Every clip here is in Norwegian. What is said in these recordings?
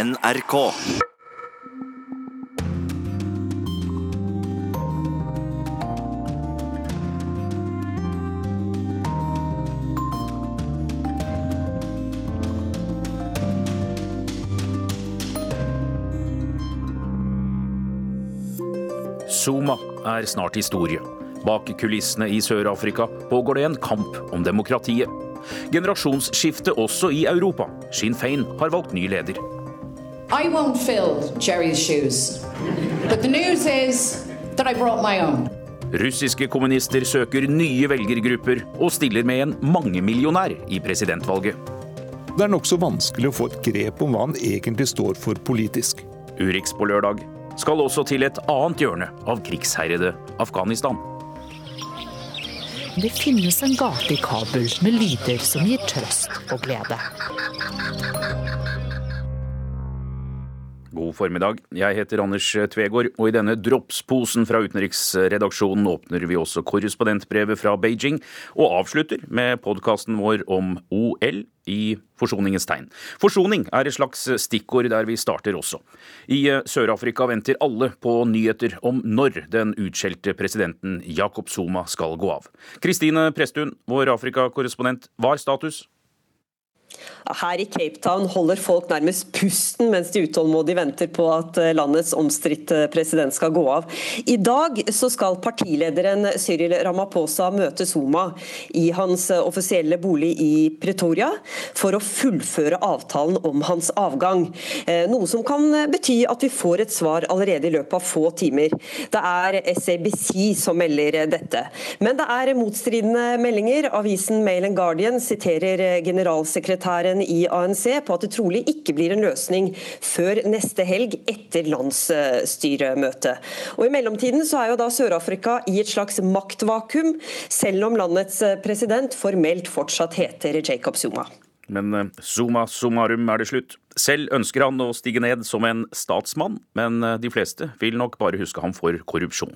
NRK. Zuma er snart historie. Bak kulissene i Sør-Afrika pågår det en kamp om demokratiet. Generasjonsskifte også i Europa. Sinn Fein har valgt ny leder. I won't fill Jerry's shoes. But the news is that I brought my own. Russiske kommunister søker nye velgergrupper og stiller med en mangemillionær i presidentvalget. Det er nokså vanskelig å få et grep om hva han egentlig står for politisk. Urix på lørdag skal også til et annet hjørne av krigsherjede Afghanistan. Det finnes en gate i Kabul med lyder som gir trøst og glede. God formiddag. Jeg heter Anders Tvegård, og i denne dropsposen fra utenriksredaksjonen åpner vi også korrespondentbrevet fra Beijing, og avslutter med podkasten vår om OL i forsoningens tegn. Forsoning er et slags stikkord der vi starter også. I Sør-Afrika venter alle på nyheter om når den utskjelte presidenten Jakob Zuma skal gå av. Kristine Presttun, vår Afrikakorrespondent, hva er status? Her i Cape Town holder folk nærmest pusten mens de utålmodig venter på at eh, landets omstridte president skal gå av. I dag så skal partilederen Cyril Ramaphosa møte Zuma i hans eh, offisielle bolig i Pretoria for å fullføre avtalen om hans avgang. Eh, noe som kan bety at vi får et svar allerede i løpet av få timer. Det er SABC som melder dette. Men det er motstridende meldinger. Avisen Mail and Guardian siterer generalsekretæren i ANC på at det trolig ikke blir en løsning før neste helg etter landsstyremøtet. Og I mellomtiden så er jo da Sør-Afrika i et slags maktvakuum, selv om landets president formelt fortsatt heter Jacob Zuma. Men summa summarum er det slutt. Selv ønsker han å stige ned som en statsmann, men de fleste vil nok bare huske ham for korrupsjon.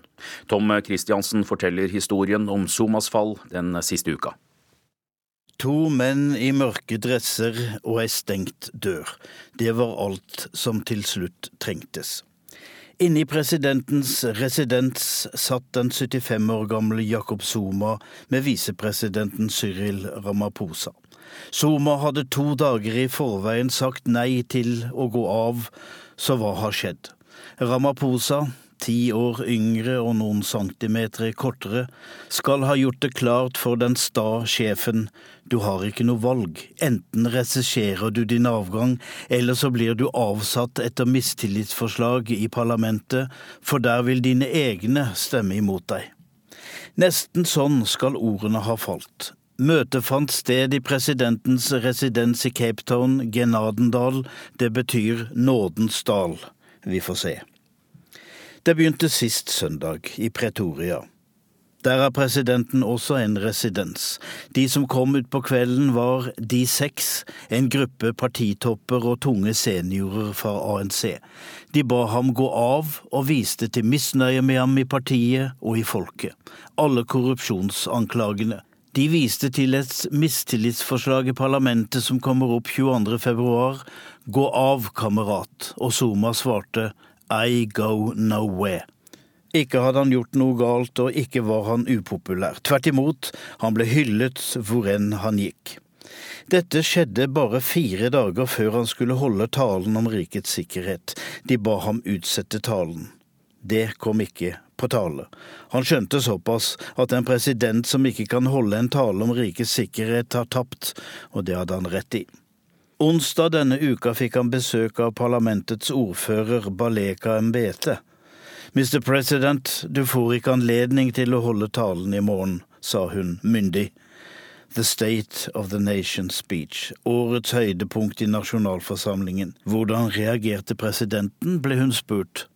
Tom Christiansen forteller historien om Zumas fall den siste uka. To menn i mørke dresser og ei stengt dør. Det var alt som til slutt trengtes. Inne i presidentens residens satt den 75 år gamle Jakob Zuma med visepresidenten Cyril Ramaphosa. Zuma hadde to dager i forveien sagt nei til å gå av, så hva har skjedd? Ramaphosa, ti år yngre og noen centimeter kortere, skal ha gjort det klart for den sta sjefen du har ikke noe valg, enten regisserer du din avgang, eller så blir du avsatt etter mistillitsforslag i parlamentet, for der vil dine egne stemme imot deg. Nesten sånn skal ordene ha falt. Møtet fant sted i presidentens residens i Cape Town, Genadendal. Det betyr nådens dal. Vi får se. Det begynte sist søndag, i Pretoria. Der er presidenten også en residens. De som kom utpå kvelden var De seks, en gruppe partitopper og tunge seniorer fra ANC. De ba ham gå av, og viste til misnøye med ham i partiet og i folket. Alle korrupsjonsanklagene. De viste til et mistillitsforslag i parlamentet som kommer opp 22. februar. Gå av, kamerat. Og Zuma svarte I go nowhere. Ikke hadde han gjort noe galt, og ikke var han upopulær. Tvert imot, han ble hyllet hvor enn han gikk. Dette skjedde bare fire dager før han skulle holde talen om rikets sikkerhet. De ba ham utsette talen. Det kom ikke på tale. Han skjønte såpass at en president som ikke kan holde en tale om rikets sikkerhet, har tapt, og det hadde han rett i. Onsdag denne uka fikk han besøk av parlamentets ordfører Baleka Mbete. Mr. President, du får ikke anledning til å holde talen i morgen, sa hun myndig. The State of the Nation Speech, årets høydepunkt i nasjonalforsamlingen. Hvordan reagerte presidenten, ble hun spurt.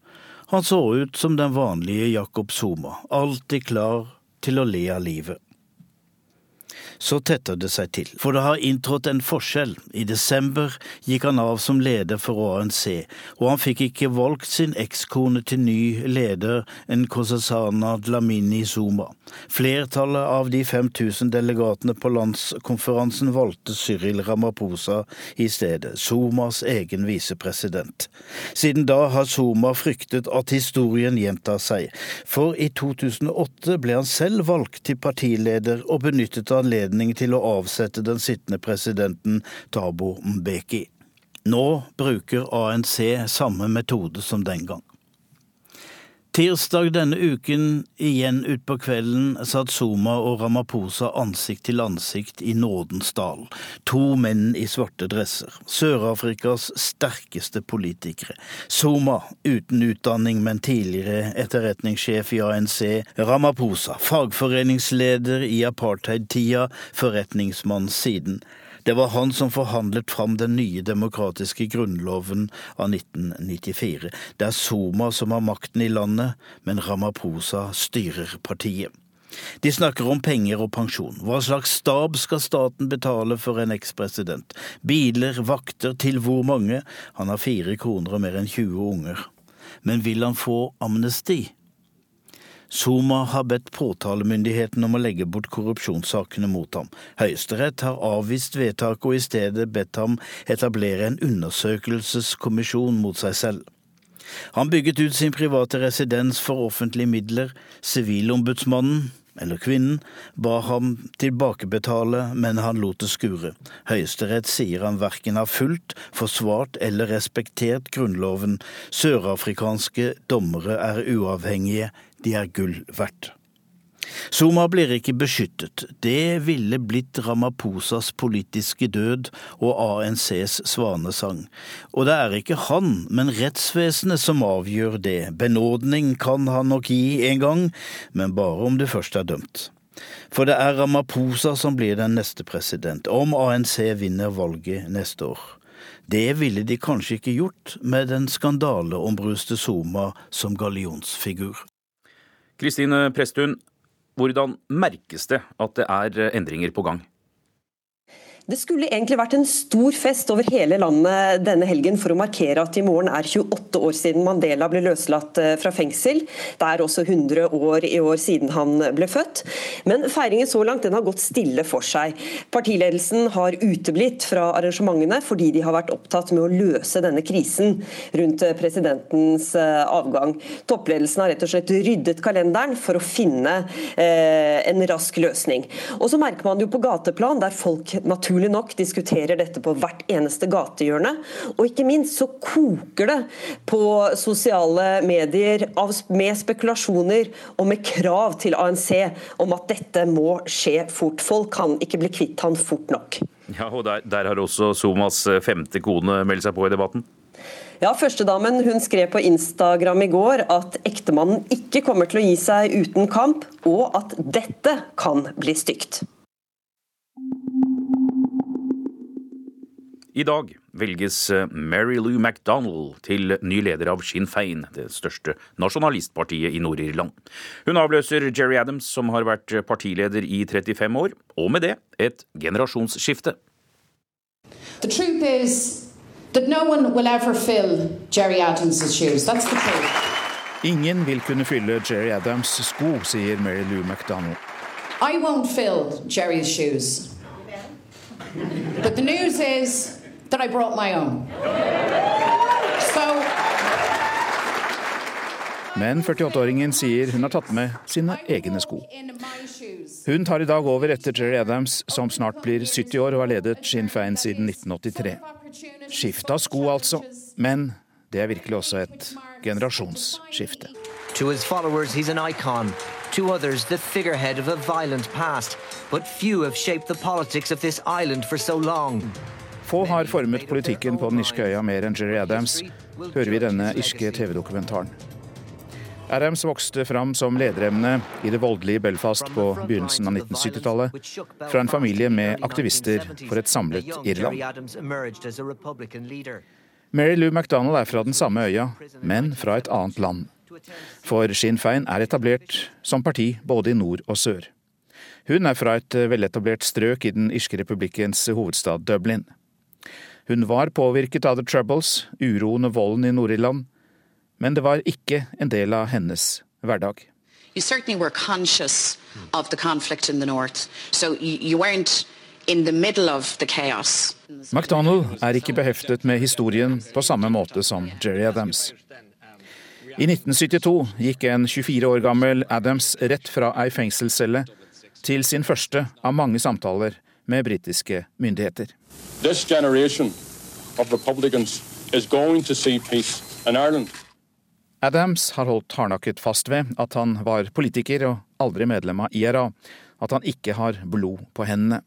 Han så ut som den vanlige Jacob Zuma, alltid klar til å le av livet. Så tetter det seg til. For det har inntrådt en forskjell. I desember gikk han av som leder for ANC, og han fikk ikke valgt sin ekskone til ny leder, Nkosasana Dlamini Zuma. Flertallet av de 5000 delegatene på landskonferansen valgte Cyril Ramaphosa i stedet, Zumas egen visepresident. Siden da har Zuma fryktet at historien gjentar seg, for i 2008 ble han selv valgt til partileder og benyttet anledning til å avsette den sittende presidenten Tabo Mbeki. Nå bruker ANC samme metode som den gang. Tirsdag denne uken, igjen utpå kvelden, satt Zuma og Ramaphosa ansikt til ansikt i Nådens dal. To menn i svarte dresser. Sør-Afrikas sterkeste politikere. Zuma, uten utdanning, men tidligere etterretningssjef i ANC. Ramaphosa, fagforeningsleder i apartheid-tida, forretningsmann siden. Det var han som forhandlet fram den nye demokratiske grunnloven av 1994. Det er Zuma som har makten i landet, men Ramaphosa styrer partiet. De snakker om penger og pensjon. Hva slags stab skal staten betale for en ekspresident? Biler, vakter, til hvor mange? Han har fire koner og mer enn 20 unger. Men vil han få amnesti? Zuma har bedt påtalemyndigheten om å legge bort korrupsjonssakene mot ham. Høyesterett har avvist vedtaket og i stedet bedt ham etablere en undersøkelseskommisjon mot seg selv. Han bygget ut sin private residens for offentlige midler. Sivilombudsmannen, eller kvinnen, ba ham tilbakebetale, men han lot det skure. Høyesterett sier han verken har fulgt, forsvart eller respektert Grunnloven. Sørafrikanske dommere er uavhengige, de er gull verdt. Zuma blir ikke beskyttet. Det ville blitt Ramaphosas politiske død og ANCs svanesang. Og det er ikke han, men rettsvesenet som avgjør det. Benådning kan han nok gi en gang, men bare om du først er dømt. For det er Ramaphosa som blir den neste president, om ANC vinner valget neste år. Det ville de kanskje ikke gjort med den skandaleombruste Zuma som gallionsfigur. Kristine Presttun, hvordan merkes det at det er endringer på gang? Det skulle egentlig vært en stor fest over hele landet denne helgen for å markere at i morgen er 28 år siden Mandela ble løslatt eh, fra fengsel. Det er også 100 år i år siden han ble født. Men feiringen så langt den har gått stille for seg. Partiledelsen har uteblitt fra arrangementene fordi de har vært opptatt med å løse denne krisen rundt eh, presidentens eh, avgang. Toppledelsen har rett og slett ryddet kalenderen for å finne en rask løsning. Og så merker man det jo på gateplan, der folk naturlig naturlig nok diskuterer dette på hvert eneste gatehjørne. Og ikke minst så koker det på sosiale medier med spekulasjoner og med krav til ANC om at dette må skje fort. Folk kan ikke bli kvitt han fort nok. Ja, og der, der har også Somas femte kone meldt seg på i debatten? Ja, Førstedamen hun skrev på Instagram i går at ektemannen ikke kommer til å gi seg uten kamp, og at dette kan bli stygt. I dag velges eh, Mary Lou MacDonald til ny leder av Sinn Fein, det største nasjonalistpartiet i Nord-Irland. Hun avløser Jerry Adams, som har vært partileder i 35 år, og med det et generasjonsskifte. The truth is that no one will ever fill Jerry Adams' shoes. That's the truth. Ingen vil kunne fylle Jerry Adams' sko, sier Mary Lou MacDonald. I won't fill Jerry's shoes. But the news is that I brought my own. So men 48-åringen sier hun har tatt med sine egne sko. Hun tar i dag over etter Jerry Adams, som snart blir 70 år og har ledet Sinn Fein siden 1983. Skifte av sko, altså. Men det er virkelig også et generasjonsskifte. To his followers, he's an icon. To others, the figurehead of a violent past. But few have shaped the politics of this island for so long. Få har formet politikken på den irske øya mer enn Jerry Adams, hører vi i denne irske TV-dokumentaren. Adams vokste fram som lederemne i det voldelige Belfast på begynnelsen av 1970-tallet, fra en familie med aktivister for et samlet Irland. Mary Lou MacDonald er fra den samme øya, men fra et annet land. For Sinn Fein er etablert som parti både i nord og sør. Hun er fra et veletablert strøk i den irske republikkens hovedstad Dublin. Hun var påvirket av The Troubles, uroen og volden i Nord-Irland, men det var ikke en del av hennes hverdag. You certainly were conscious of the conflict in the north, so you, you weren't in the middle of the chaos. McDonald er ikke beheftet med historien på samme måte som Jerry Adams. I 1972 gikk en 24 år gammel Adams rett fra ei fengselscelle til sin første av mange samtaler med britiske myndigheter. This generation of Republicans is going to see peace in Ireland. Adams har holdt hardnakket fast ved at han var politiker og aldri medlem av IRA, at han ikke har blod på hendene.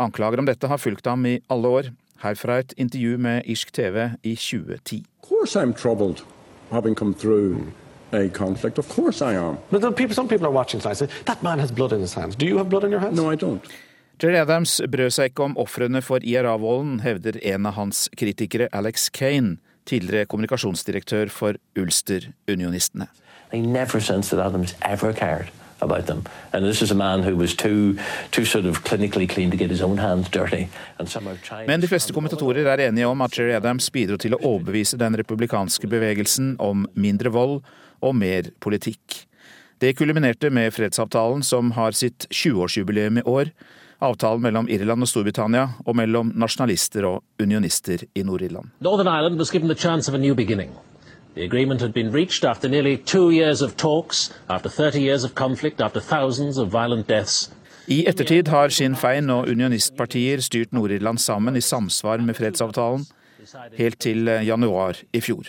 Anklager om dette har fulgt ham i alle år, herfra et intervju med irsk TV i 2010. Of course I'm troubled having come through a conflict. Of course I am. But people, some people are watching tonight say, that man has blood in his hands. Do you have blood in your hands? No, I don't. Jerry Adams brød seg ikke om ofrene for IRA-volden, hevder en av hans kritikere, Alex Kane, tidligere kommunikasjonsdirektør for Ulster-unionistene. They never sensed that Adams ever cared about them. And this is a man who was too, too sort of clinically clean to get his own hands dirty. And somehow trying Men de fleste kommentatorer er enige om at Jerry Adams bidro til å overbevise den republikanske bevegelsen om mindre vold og mer politikk. Det kulminerte med fredsavtalen som har sitt 20-årsjubileum i år. Avtalen mellom Irland og Storbritannia, og mellom nasjonalister og unionister i Nord-Irland. The chance of a new beginning. The agreement had been reached after nearly two years of talks, after 30 years of conflict, after thousands of violent deaths. I ettertid har Sinn Fein og unionistpartier styrt Nord-Irland sammen i samsvar med fredsavtalen, helt til januar i fjor.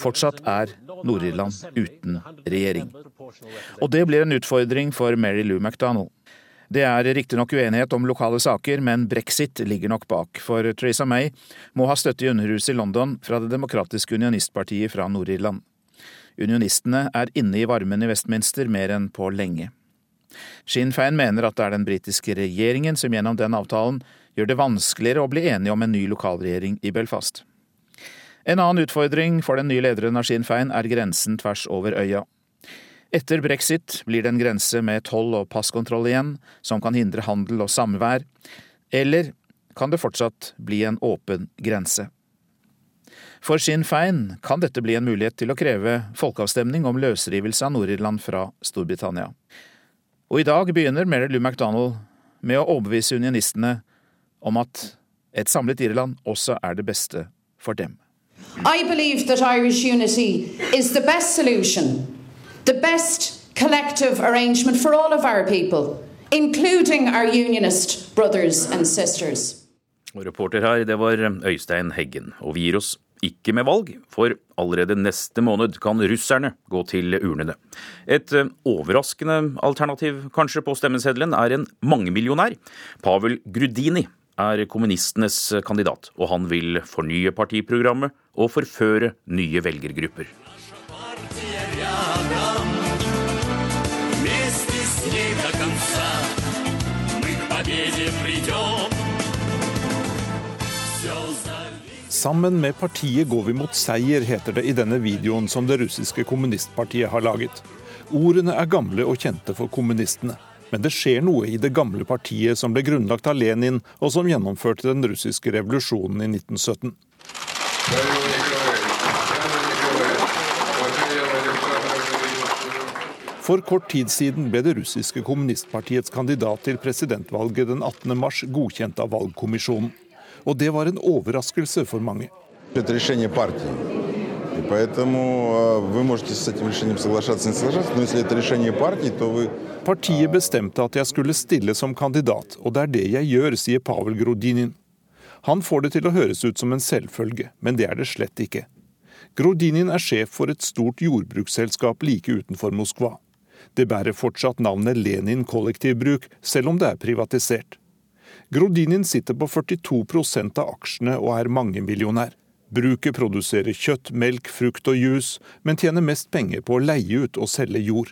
Fortsatt er Nord-Irland uten regjering. Og det blir en utfordring for Mary Lou MacDonald. Det er riktignok uenighet om lokale saker, men brexit ligger nok bak, for Theresa May må ha støtte i Underhuset i London fra det demokratiske unionistpartiet fra Nord-Irland. Unionistene er inne i varmen i Westminster mer enn på lenge. Sinn Fein mener at det er den britiske regjeringen som gjennom den avtalen gjør det vanskeligere å bli enige om en ny lokalregjering i Belfast. En annen utfordring for den nye lederen av Sinn Fein er grensen tvers over øya. Etter brexit blir det en grense med toll og passkontroll igjen, som kan hindre handel og samvær, eller kan det fortsatt bli en åpen grense? For Sinn Fein kan dette bli en mulighet til å kreve folkeavstemning om løsrivelse av Nord-Irland fra Storbritannia. Og i dag begynner Mary Lou MacDonald med å overbevise unionistene om at et samlet Irland også er det beste for dem. I believe that Irish unity is the best solution, the best collective arrangement for all of our people, including our unionist brothers and sisters. Og reporter her, det var Øystein Heggen. Og vi gir oss ikke med valg, for allerede neste måned kan russerne gå til urnene. Et eh, overraskende alternativ kanskje på stemmeseddelen er en mangemillionær. Pavel Grudini er kommunistenes kandidat, og han vil fornye partiprogrammet og forføre nye velgergrupper. Sammen med partiet går vi mot seier, heter det i denne videoen som det russiske kommunistpartiet har laget. Ordene er gamle og kjente for kommunistene. Men det skjer noe i det gamle partiet som ble grunnlagt av Lenin, og som gjennomførte den russiske revolusjonen i 1917. For kort tid siden ble det russiske kommunistpartiets kandidat til presidentvalget den 18. mars godkjent av valgkommisjonen Og det var en overraskelse for mange. Это решение партии. И поэтому э, вы можете с этим решением соглашаться, не соглашаться, но если это решение партии, то вы... Partiet bestemte at jeg skulle stille som kandidat, og det er det jeg gjør, sier Pavel Grodinin. Han får det til å høres ut som en selvfølge, men det er det slett ikke. Grodinin er sjef for et stort jordbruksselskap like utenfor Moskva. Det bærer fortsatt navnet Lenin kollektivbruk, selv om det er privatisert. Grodinin sitter på 42 av aksjene og er mangemillionær. Bruket produserer kjøtt, melk, frukt og juice, men tjener mest penger på å leie ut og selge jord.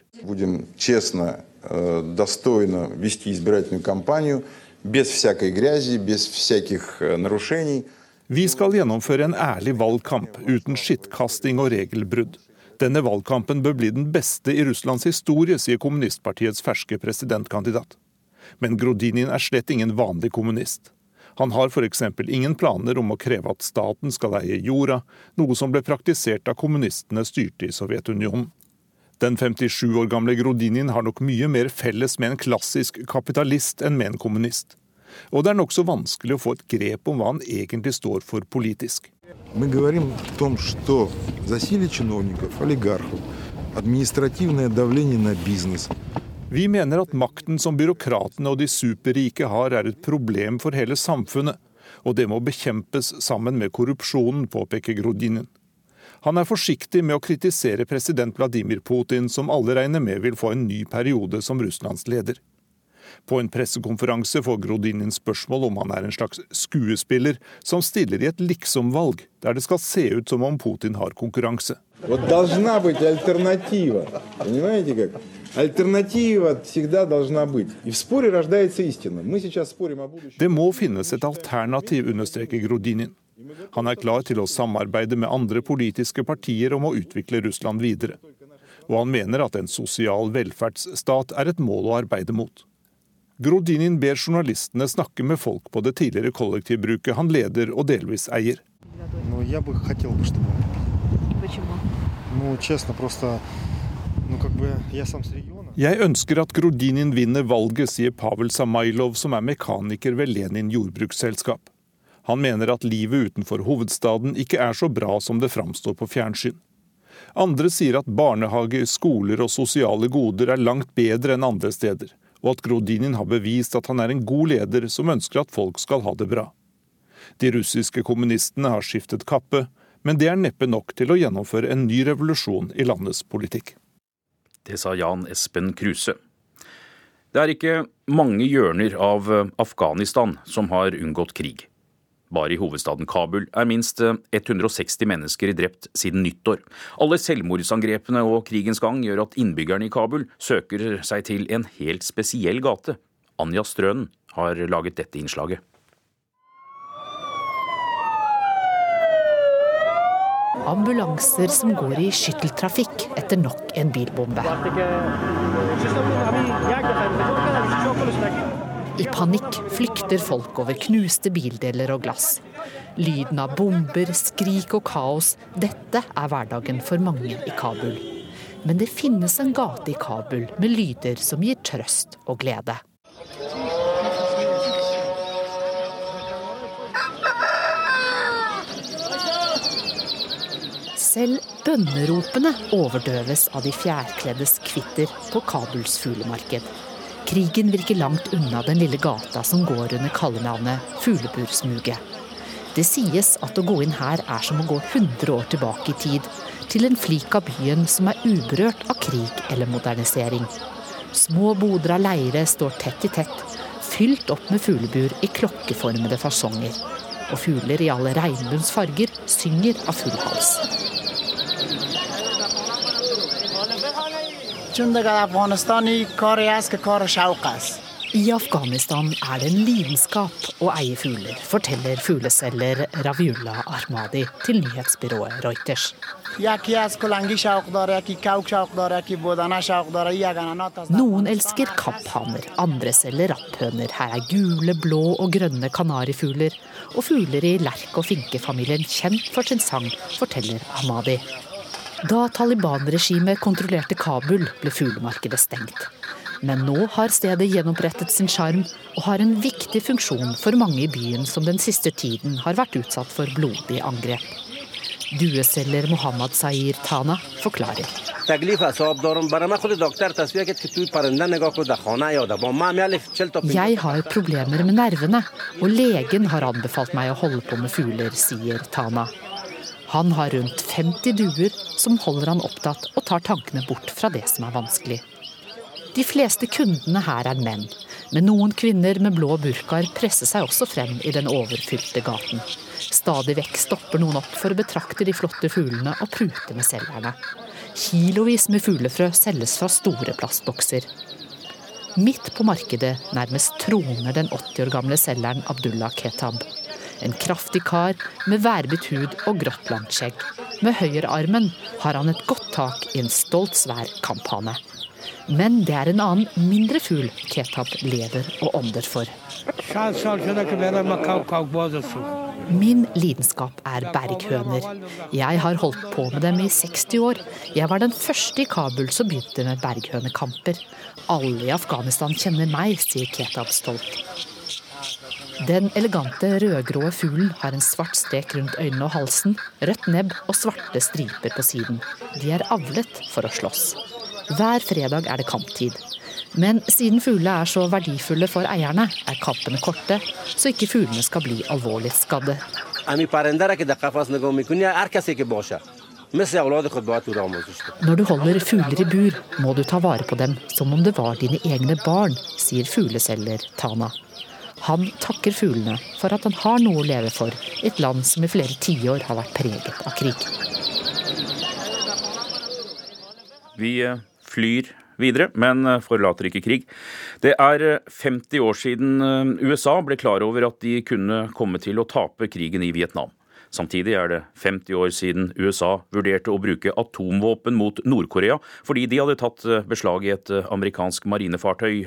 Vi skal gjennomføre en ærlig valgkamp, uten skittkasting og regelbrudd. Denne valgkampen bør bli den beste i Russlands historie, sier kommunistpartiets ferske presidentkandidat Men Grodinin er slett ingen vanlig kommunist. Han har f.eks. ingen planer om å kreve at staten skal eie jorda, noe som ble praktisert da kommunistene styrte i Sovjetunionen. Den 57 år gamle Grodinin har nok mye mer felles med en klassisk kapitalist enn med en kommunist. Og det er nokså vanskelig å få et grep om hva han egentlig står for politisk. Мы говорим о том, что засилие чиновников, олигархов, административное давление на бизнес. vi mener at makten som byråkratene og de superrike har, er et problem for hele samfunnet, og det må bekjempes sammen med korrupsjonen, påpeker Grodinin. Han er forsiktig med å kritisere president Vladimir Putin, som alle regner med vil få en ny periode som Russlands leder. På en pressekonferanse får Grodinin spørsmål om han er en slags skuespiller som stiller i et liksom-valg, der det skal se ut som om Putin har konkurranse. Det må finnes et alternativ, understreker Grodinin. Han er klar til å samarbeide med andre politiske partier om å utvikle Russland videre. Og han mener at en sosial velferdsstat er et mål å arbeide mot. Grodinin ber journalistene snakke med folk på det tidligere kollektivbruket han leder og delvis eier. Jeg ønsker at Grodinin vinner valget, sier Pavel Samailov, som er mekaniker ved Lenin jordbruksselskap. Han mener at livet utenfor hovedstaden ikke er så bra som det framstår på fjernsyn. Andre sier at barnehager, skoler og sosiale goder er langt bedre enn andre steder, og at Grodinin har bevist at han er en god leder som ønsker at folk skal ha det bra. De russiske kommunistene har skiftet kappe, men det er neppe nok til å gjennomføre en ny revolusjon i landets politikk. Det sa Jan Espen Kruse. Det er ikke mange hjørner av Afghanistan som har unngått krig. Bare i hovedstaden Kabul er minst 160 eh, mennesker drept siden nyttår. Alle selvmordsangrepene og krigens gang gjør at innbyggerne i Kabul søker seg til en helt spesiell gate. Anja Strønen har laget dette innslaget. Ambulanser som går i skytteltrafikk etter nok en bilbombe. I panikk flykter folk over knuste bildeler og glass. Lyden av bomber, skrik og kaos, dette er hverdagen for mange i Kabul. Men det finnes en gate i Kabul med lyder som gir trøst og glede. Selv bønneropene overdøves av de fjærkleddes kvitter på Kabuls fuglemarked. Krigen virker langt unna den lille gata som går under kallenavnet Fuglebursmuget. Det sies at å gå inn her er som å gå 100 år tilbake i tid, til en flik av byen som er uberørt av krig eller modernisering. Små boder av leire står tett i tett, fylt opp med fuglebur i klokkeformede fasonger Og fugler i alle regnbuens farger synger av full hals. چون دیگه افغانستان کاری است که کار شوق است i Afghanistan er det en lidenskap å eie fugler, forteller fugleselger Raviullah Ahmadi til nyhetsbyrået Reuters. Noen elsker kapphaner, andre selger rapphøner. Her er gule, blå og grønne kanarifugler, og fugler i lerk- og finkefamilien kjent for sin sang, forteller Ahmadi. Da Taliban-regimet kontrollerte Kabul, ble fuglemarkedet stengt. Men nå har stedet gjenopprettet sin sjarm og har en viktig funksjon for mange i byen som den siste tiden har vært utsatt for blodige angrep. Dueselger Mohammad Sair Tana forklarer. Jeg har problemer med nervene, og legen har anbefalt meg å holde på med fugler, sier Tana. Han har rundt 50 duer som holder han opptatt og tar tankene bort fra det som er vanskelig. De fleste kundene her er menn, men noen kvinner med blå burkaer presser seg også frem i den overfylte gaten. Stadig vekk stopper noen opp for å betrakte de flotte fuglene og prute med selgerne. Kilovis med fuglefrø selges fra store plastbokser. Midt på markedet nærmest troner den 80 år gamle selgeren Abdullah Ketab. En kraftig kar med værbitt hud og grått langt skjegg. Med høyrearmen har han et godt tak i en stolt, svær kamphane. Men det er en annen, mindre fugl Ketab lever og ånder for. Min lidenskap er berghøner. Jeg har holdt på med dem i 60 år. Jeg var den første i Kabul som begynte med berghønekamper. Alle i Afghanistan kjenner meg, sier Ketab stolt. Den elegante rødgrå fuglen har en svart strek rundt øynene og halsen, rødt nebb og svarte striper på siden. De er avlet for å slåss. Hver fredag er det kamptid. Men siden fuglene er så verdifulle for eierne, er kampene korte, så ikke fuglene skal bli alvorlig skadde. Når du holder fugler i bur, må du ta vare på dem som om det var dine egne barn, sier fugleselger Tana. Han takker fuglene for at han har noe å leve for, et land som i flere tiår har vært preget av krig. Vi eh, flyr videre, men eh, forlater ikke krig. Det er 50 eh, år siden eh, USA ble klar over at de kunne komme til å tape krigen i Vietnam. Samtidig er det 50 år siden USA vurderte å bruke atomvåpen mot Nord-Korea fordi de hadde tatt beslag i et amerikansk marinefartøy,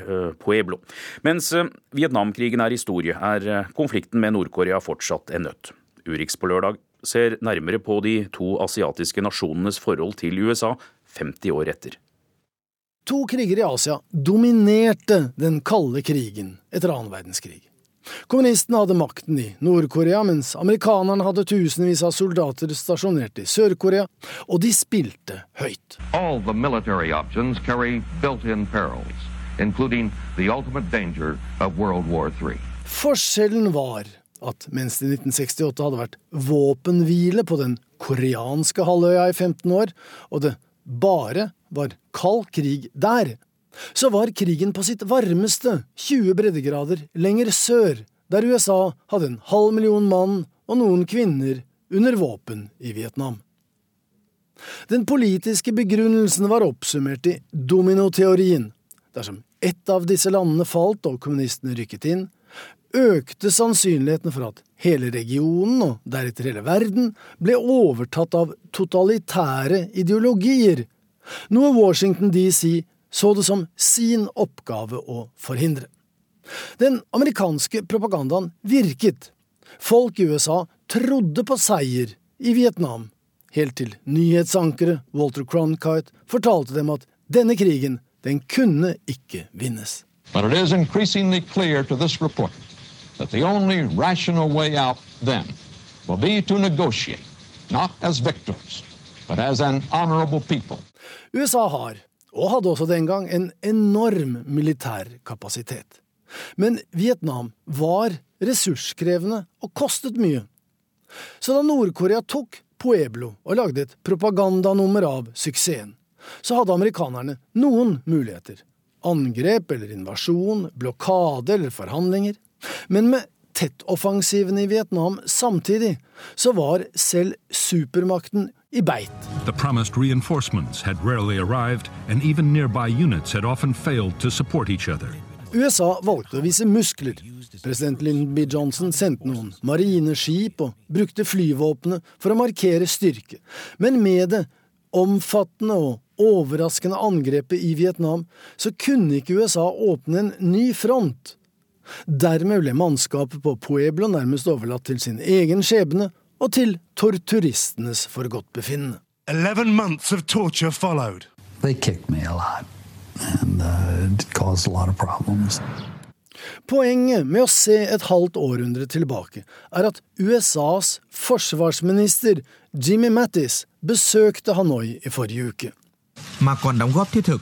Pueblo. Mens Vietnamkrigen er historie, er konflikten med Nord-Korea fortsatt en nøtt. Urix på lørdag ser nærmere på de to asiatiske nasjonenes forhold til USA 50 år etter. To kriger i Asia dominerte den kalde krigen etter annen verdenskrig. Kommunistene hadde makten i Nord-Korea, mens amerikanerne hadde tusenvis av soldater stasjonert i Sør-Korea, og de spilte høyt. All the military options carry built-in perils, including the ultimate danger of World War III. Forskjellen var at mens det i 1968 hadde vært våpenhvile på den koreanske halvøya i 15 år, og det bare var kald krig der, så var krigen på sitt varmeste 20 breddegrader lenger sør, der USA hadde en halv million mann og noen kvinner under våpen i Vietnam. Den politiske begrunnelsen var oppsummert i dominoteorien. Dersom ett av disse landene falt og kommunistene rykket inn, økte sannsynligheten for at hele regionen, og deretter hele verden, ble overtatt av totalitære ideologier, noe Washington DC så det som sin oppgave å forhindre. Den amerikanske propagandaen virket. Folk i USA trodde på seier i Vietnam, helt til nyhetsankeret Walter Cronkite fortalte dem at denne krigen, den kunne ikke vinnes. But it is increasingly clear to this report that the only rational way out then will be to negotiate, not as victims, but as an honorable people. USA har, og hadde også den gang, en enorm militær kapasitet. Men Vietnam var ressurskrevende og kostet mye. Så da Nord-Korea tok Pueblo og lagde et propagandanummer av suksessen, så hadde amerikanerne noen muligheter. Angrep eller invasjon, blokade eller forhandlinger. Men med tettoffensivene i Vietnam samtidig, så var selv supermakten i beit. The promised reinforcements had rarely arrived, and even nearby units had often failed to support each other. USA valgte å vise muskler. President Lyndon B. Johnson sendte noen marineskip og brukte flyvåpenet for å markere styrke. Men med det omfattende og overraskende angrepet i Vietnam, så kunne ikke USA åpne en ny front. Dermed ble mannskapet på Pueblo nærmest overlatt til sin egen skjebne og til torturistenes forgodtbefinnende. Eleven months of torture followed. They kicked me a lot, and uh, it caused a lot of problems. Poenget med å se et halvt århundre tilbake er at USAs forsvarsminister Jimmy Mattis besøkte Hanoi i forrige uke. Mà còn đóng góp thiết thực,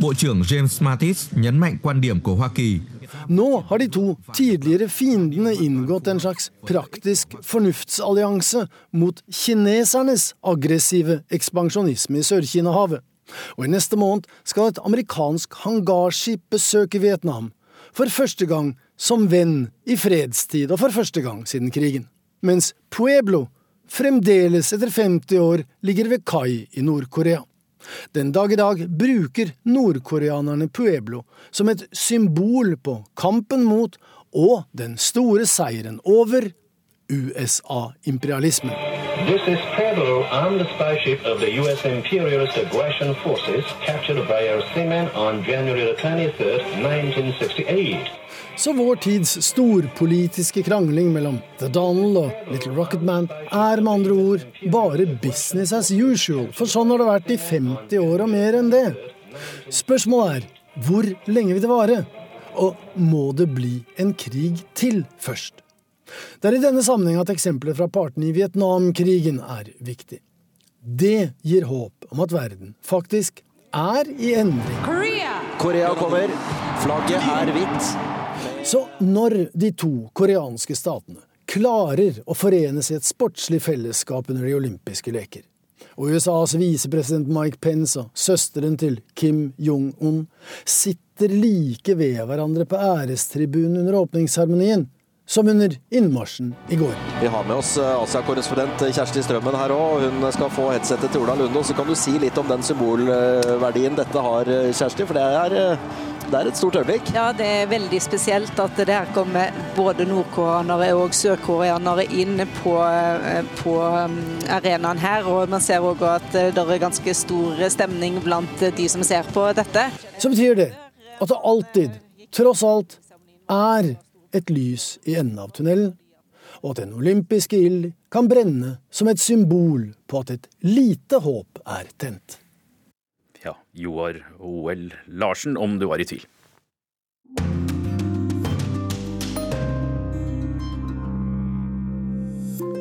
Bộ trưởng James Mattis nhấn mạnh quan điểm của Hoa Kỳ nå har de to tidligere fiendene inngått en slags praktisk fornuftsallianse mot kinesernes aggressive ekspansjonisme i Sør-Kina-havet. Og i neste måned skal et amerikansk hangarskip besøke Vietnam. For første gang som venn i fredstid, og for første gang siden krigen. Mens Pueblo fremdeles etter 50 år ligger ved kai i Nord-Korea. Den dag i dag bruker nordkoreanerne Pueblo som et symbol på kampen mot og den store seieren over USA-imperialismen. This is Pedro on the spaceship of the U.S. imperialist aggression forces captured by our seamen on January 23, 1968. Så vår tids storpolitiske krangling mellom The Donald og Little Rocket Man er med andre ord bare business as usual, for sånn har det vært i 50 år og mer enn det. Spørsmålet er hvor lenge vil det vare? Og må det bli en krig til først? Det er i denne sammenheng at eksempelet fra partene i Vietnamkrigen er viktig. Det gir håp om at verden faktisk er i endring. Korea, Korea kommer. Flagget er hvitt. Så når de to koreanske statene klarer å forenes i et sportslig fellesskap under de olympiske leker, og USAs visepresident Mike Pence og søsteren til Kim Jong-un sitter like ved hverandre på ærestribunen under åpningsseremonien, som under innmarsjen i går. Vi har med oss eh, Asia-korrespondent Kjersti Strømmen her òg. Hun skal få headsetet til Ola Lunde. Så kan du si litt om den symbolverdien dette har, eh, Kjersti? For det er, eh, det er et stort øyeblikk. Ja, det er veldig spesielt at det her kommer både nordkoreanere og sørkoreanere inn på, på arenaen her. Og man ser òg at det er ganske stor stemning blant de som ser på dette. Så betyr det at det alltid, tross alt, er et lys i enden av tunnelen, og at den olympiske ild kan brenne som et symbol på at et lite håp er tent. Ja, Joar OL Larsen, om du var i tvil.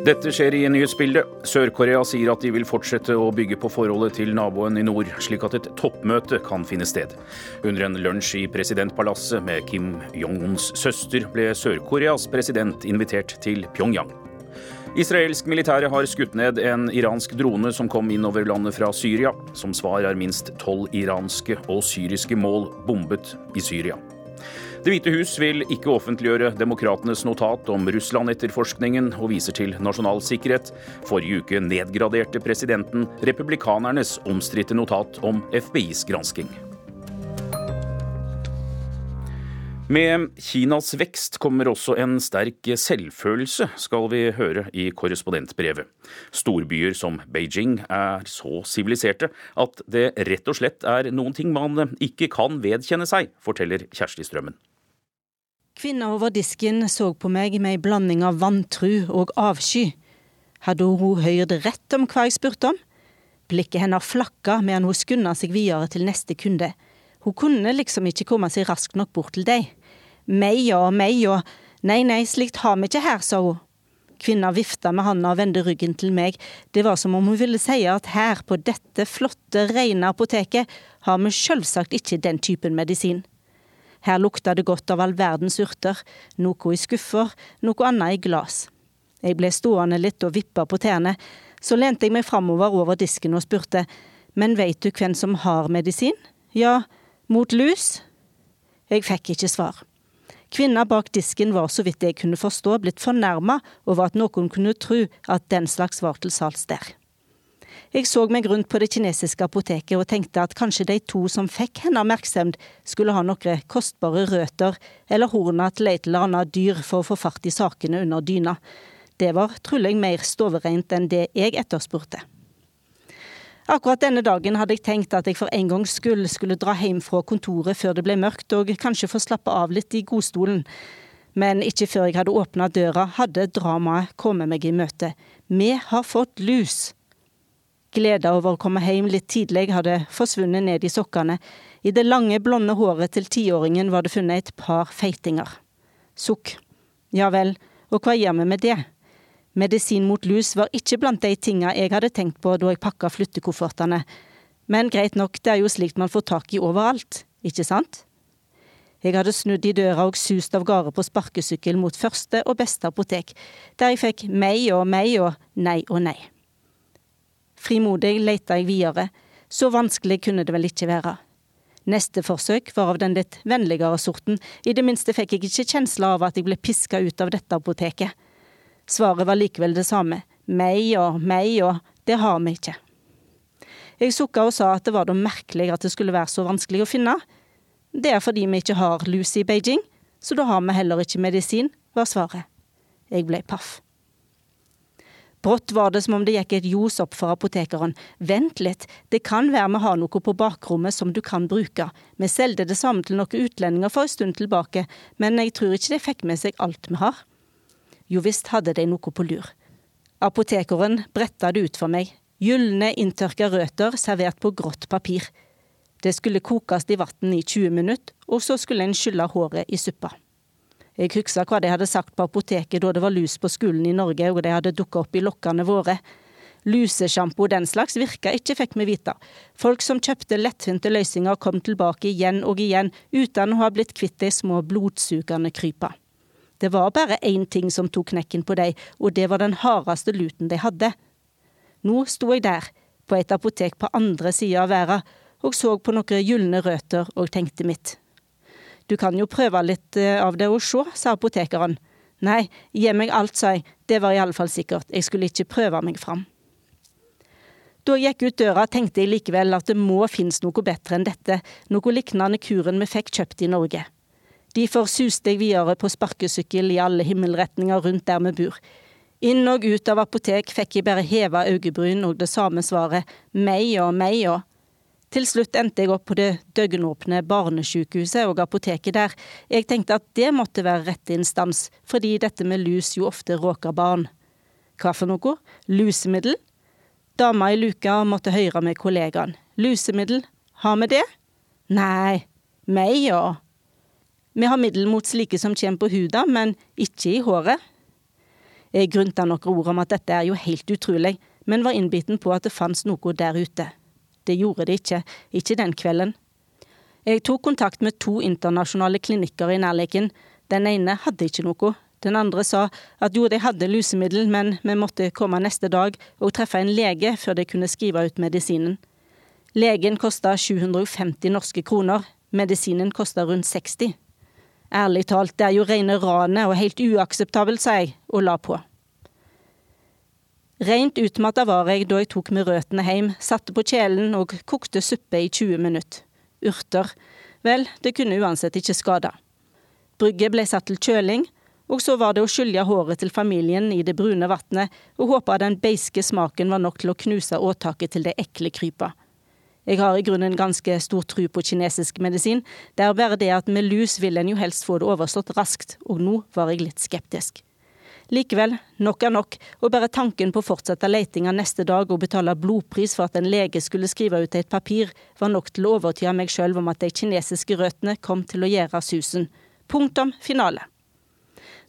Dette skjer i nyhetsbildet. Sør-Korea sier at de vil fortsette å bygge på forholdet til naboen i nord, slik at et toppmøte kan finne sted. Under en lunsj i presidentpalasset med Kim Jong-uns søster ble Sør-Koreas president invitert til Pyongyang. Israelsk militære har skutt ned en iransk drone som kom inn over landet fra Syria. Som svar er minst tolv iranske og syriske mål bombet i Syria. Det hvite hus vil ikke offentliggjøre demokratenes notat om Russland-etterforskningen og viser til nasjonal sikkerhet. Forrige uke nedgraderte presidenten republikanernes omstridte notat om FBIs gransking. Med Kinas vekst kommer også en sterk selvfølelse, skal vi høre i korrespondentbrevet. Storbyer som Beijing er så siviliserte at det rett og slett er noen ting man ikke kan vedkjenne seg, forteller Kjersti Strømmen. Kvinna over disken så på meg med ei blanding av vantru og avsky. Hadde hun hørt rett om hva jeg spurte om? Blikket hennes flakka medan hun skunda seg videre til neste kunde. Hun kunne liksom ikke komme seg raskt nok bort til deg. Meg og og Nei, nei, slikt har vi ikke her, sa hun. Kvinna vifta med handa og vendte ryggen til meg. Det var som om hun ville si at her, på dette flotte, rene apoteket, har vi selvsagt ikke den typen medisin. Her lukta det godt av all verdens urter, noe i skuffer, noe annet i glass. Jeg ble stående litt og vippa på tærne, så lente jeg meg framover over disken og spurte, men veit du hvem som har medisin? Ja, mot lus? Jeg fikk ikke svar. Kvinna bak disken var så vidt jeg kunne forstå blitt fornærma over at noen kunne tro at den slags var til salgs der. Jeg så meg rundt på det kinesiske apoteket og tenkte at kanskje de to som fikk henne oppmerksomhet, skulle ha noen kostbare røtter eller horna til et eller annet dyr for å få fart i sakene under dyna. Det var trolig mer stovereint enn det jeg etterspurte. Akkurat denne dagen hadde jeg tenkt at jeg for en gangs skyld skulle dra hjem fra kontoret før det ble mørkt, og kanskje få slappe av litt i godstolen. Men ikke før jeg hadde åpna døra, hadde dramaet kommet meg i møte. Vi har fått lus. Gleda over å komme hjem litt tidlig hadde forsvunnet ned i sokkene. I det lange, blonde håret til tiåringen var det funnet et par feitinger. Sukk. Ja vel, og hva gjør vi med det? Medisin mot lus var ikke blant de tinga jeg hadde tenkt på da jeg pakka flyttekoffertene. Men greit nok, det er jo slikt man får tak i overalt, ikke sant? Jeg hadde snudd i døra og sust av gårde på sparkesykkel mot første og beste apotek, der jeg fikk meg og meg og nei og nei. Frimodig leita jeg videre. Så vanskelig kunne det vel ikke være. Neste forsøk var av den litt vennligere sorten, i det minste fikk jeg ikke kjensla av at jeg ble piska ut av dette apoteket. Svaret var likevel det samme, meg og meg og det har vi ikke. Jeg sukka og sa at det var da merkelig at det skulle være så vanskelig å finne. Det er fordi vi ikke har lus i Beijing, så da har vi heller ikke medisin, var svaret. Jeg ble paff. Brått var det som om det gikk et ljos opp for apotekeren. Vent litt, det kan være vi har noe på bakrommet som du kan bruke. Vi solgte det samme til noen utlendinger for en stund tilbake, men jeg tror ikke de fikk med seg alt vi har. Jo visst hadde de noe på lur. Apotekeren bretta det ut for meg. Gylne inntørka røtter servert på grått papir. Det skulle kokes i vann i 20 minutter, og så skulle en skylle håret i suppa. Jeg husker hva de hadde sagt på apoteket da det var lus på skolen i Norge og de hadde dukka opp i lokkene våre. Lusesjampo og den slags virka ikke, fikk vi vite. Folk som kjøpte lettvinte løsninger kom tilbake igjen og igjen uten å ha blitt kvitt de små blodsugende krypa. Det var bare én ting som tok knekken på dem, og det var den hardeste luten de hadde. Nå sto jeg der, på et apotek på andre sida av verden, og så på noen gylne røtter og tenkte mitt. Du kan jo prøve litt eh, av det og se, sa apotekeren. Nei, gi meg alt, sa jeg, det var iallfall sikkert, jeg skulle ikke prøve meg fram. Da jeg gikk ut døra, tenkte jeg likevel at det må finnes noe bedre enn dette, noe lignende kuren vi fikk kjøpt i Norge. Derfor suste jeg videre på sparkesykkel i alle himmelretninger rundt der vi bor. Inn og ut av apotek fikk jeg bare heva øyebryn og det samme svaret, meg og meg og. Til slutt endte jeg opp på det døgnåpne barnesykehuset og apoteket der. Jeg tenkte at det måtte være rette instans, fordi dette med lus jo ofte råker barn. Hva for noe? Lusemiddel? Dama i luka måtte høre med kollegaen. Lusemiddel, har vi det? Nei, meg ja. Vi har middel mot slike som kommer på huda, men ikke i håret. Jeg grunta noen ord om at dette er jo helt utrolig, men var innbiten på at det fantes noe der ute. Det gjorde det ikke, ikke den kvelden. Jeg tok kontakt med to internasjonale klinikker i nærleken. Den ene hadde ikke noe. Den andre sa at jo, de hadde lusemiddel, men vi måtte komme neste dag og treffe en lege før de kunne skrive ut medisinen. Legen kosta 750 norske kroner, medisinen kosta rundt 60. Ærlig talt, det er jo rene ranet og helt uakseptabelt, sa jeg, og la på. Rent utmatta var jeg da jeg tok med røttene hjem, satte på kjelen og kokte suppe i 20 minutter. Urter. Vel, det kunne uansett ikke skade. Brygget ble satt til kjøling, og så var det å skylje håret til familien i det brune vannet og håpe den beiske smaken var nok til å knuse åtaket til det ekle krypa. Jeg har i grunnen ganske stor tro på kinesisk medisin, det er bare det at med lus vil en jo helst få det overstått raskt, og nå var jeg litt skeptisk. Likevel, nok er nok, og bare tanken på å fortsette letinga neste dag og betale blodpris for at en lege skulle skrive ut et papir, var nok til å overtyde meg sjøl om at de kinesiske røttene kom til å gjøre susen. Punktum finale.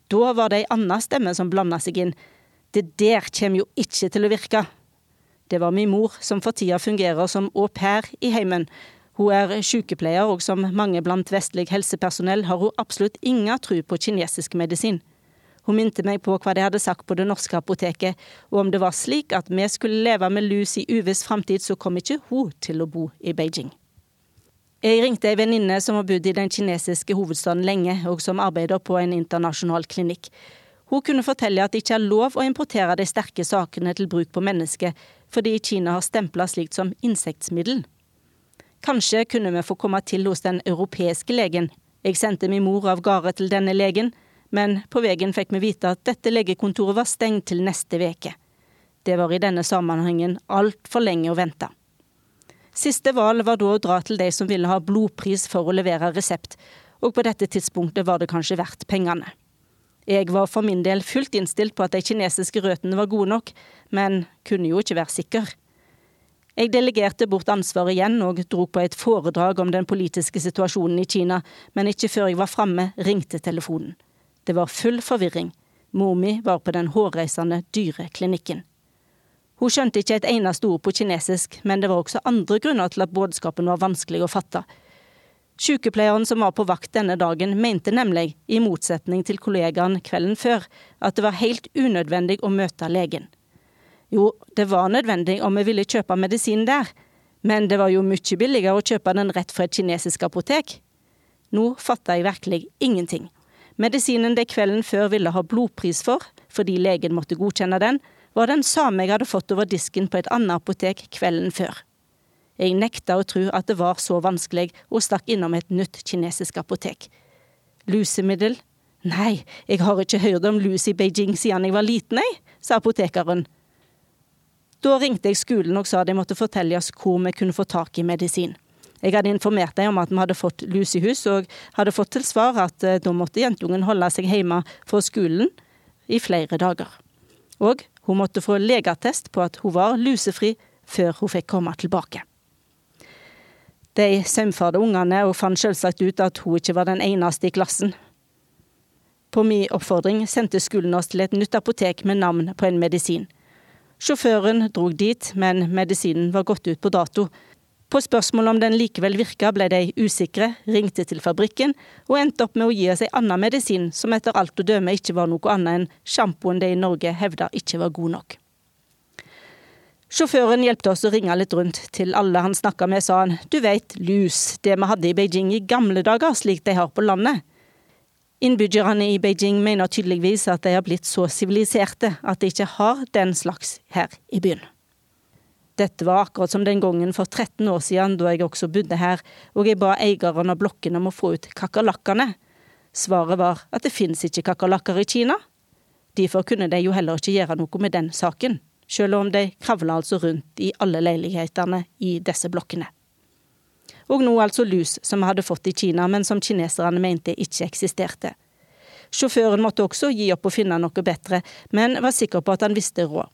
Da var det ei anna stemme som blanda seg inn. Det der kommer jo ikke til å virke. Det var min mor, som for tida fungerer som au pair i heimen. Hun er sykepleier, og som mange blant vestlig helsepersonell har hun absolutt ingen tro på kinesisk medisin. Hun minte meg på hva de hadde sagt på det norske apoteket, og om det var slik at vi skulle leve med lus i uviss framtid, så kom ikke hun til å bo i Beijing. Jeg ringte ei venninne som har bodd i den kinesiske hovedstaden lenge, og som arbeider på en internasjonal klinikk. Hun kunne fortelle at det ikke er lov å importere de sterke sakene til bruk på mennesker, fordi Kina har stempla slikt som insektmiddel. Kanskje kunne vi få komme til hos den europeiske legen. Jeg sendte min mor av gårde til denne legen, men på veien fikk vi vite at dette legekontoret var stengt til neste veke. Det var i denne sammenhengen altfor lenge å vente. Siste valg var da å dra til de som ville ha blodpris for å levere resept, og på dette tidspunktet var det kanskje verdt pengene. Jeg var for min del fullt innstilt på at de kinesiske røttene var gode nok, men kunne jo ikke være sikker. Jeg delegerte bort ansvaret igjen og dro på et foredrag om den politiske situasjonen i Kina, men ikke før jeg var framme, ringte telefonen. Det var full forvirring. Mor mi var på den hårreisende dyreklinikken. Hun skjønte ikke et eneste ord på kinesisk, men det var også andre grunner til at budskapen var vanskelig å fatte. Sykepleieren som var på vakt denne dagen, mente nemlig, i motsetning til kollegaen kvelden før, at det var helt unødvendig å møte legen. Jo, det var nødvendig om vi ville kjøpe medisin der, men det var jo mye billigere å kjøpe den rett fra et kinesisk apotek. Nå fatta jeg virkelig ingenting. Medisinen det kvelden før ville ha blodpris for, fordi legen måtte godkjenne den, var den samme jeg hadde fått over disken på et annet apotek kvelden før. Jeg nekta å tro at det var så vanskelig, og stakk innom et nytt kinesisk apotek. Lusemiddel? Nei, jeg har ikke hørt om lus i Beijing siden jeg var liten, jeg, sa apotekeren. Da ringte jeg skolen og sa de måtte fortelle oss hvor vi kunne få tak i medisin. Jeg hadde informert dem om at vi hadde fått lus i hus, og hadde fått til svar at eh, da måtte jentungen holde seg hjemme fra skolen i flere dager. Og hun måtte få legeattest på at hun var lusefri før hun fikk komme tilbake. De saumfarte ungene og fant selvsagt ut at hun ikke var den eneste i klassen. På min oppfordring sendte skolen oss til et nytt apotek med navn på en medisin. Sjåføren drog dit, men medisinen var gått ut på dato. På spørsmål om den likevel virka, ble de usikre, ringte til fabrikken og endte opp med å gi oss ei anna medisin, som etter alt å døme ikke var noe annet enn sjampoen de i Norge hevda ikke var god nok. Sjåføren hjelpte oss å ringe litt rundt. Til alle han snakka med, sa han du veit, lus, det vi hadde i Beijing i gamle dager, slik de har på landet. Innbyggerne i Beijing mener tydeligvis at de har blitt så siviliserte at de ikke har den slags her i byen. Dette var akkurat som den gangen for 13 år siden da jeg også bodde her, og jeg ba eieren av blokken om å få ut kakerlakkene. Svaret var at det finnes ikke kakerlakker i Kina. Derfor kunne de jo heller ikke gjøre noe med den saken, selv om de kravla altså rundt i alle leilighetene i disse blokkene og nå altså lus som vi hadde fått i Kina, men som kineserne mente ikke eksisterte. Sjåføren måtte også gi opp å finne noe bedre, men var sikker på at han visste råd.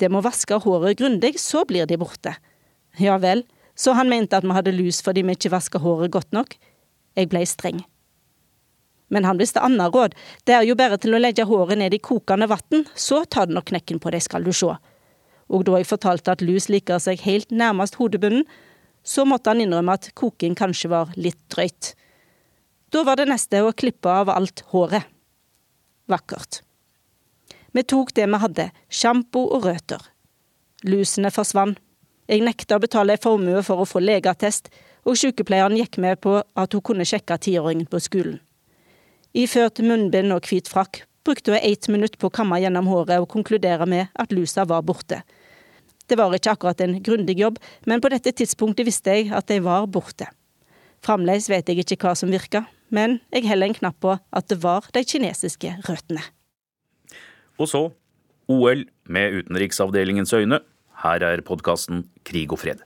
Det må vaske håret grundig, så blir de borte. Ja vel, så han mente at vi hadde lus fordi vi ikke vaska håret godt nok. Jeg blei streng. Men han visste annet råd, det er jo bare til å legge håret ned i kokende vann, så tar det nok knekken på det, skal du sjå. Og da jeg fortalte at lus liker seg helt nærmest hodebunnen, så måtte han innrømme at koking kanskje var litt drøyt. Da var det neste å klippe av alt håret. Vakkert. Vi tok det vi hadde, sjampo og røter. Lusene forsvant. Jeg nekta å betale en formue for å få legeattest, og sykepleieren gikk med på at hun kunne sjekke tiåringen på skolen. Iført munnbind og hvit frakk brukte hun ett minutt på å kamme gjennom håret og konkludere med at lusa var borte. Det var ikke akkurat en grundig jobb, men på dette tidspunktet visste jeg at de var borte. Fremdeles vet jeg ikke hva som virka, men jeg heller en knapp på at det var de kinesiske røttene. Og så OL med utenriksavdelingens øyne. Her er podkasten Krig og fred.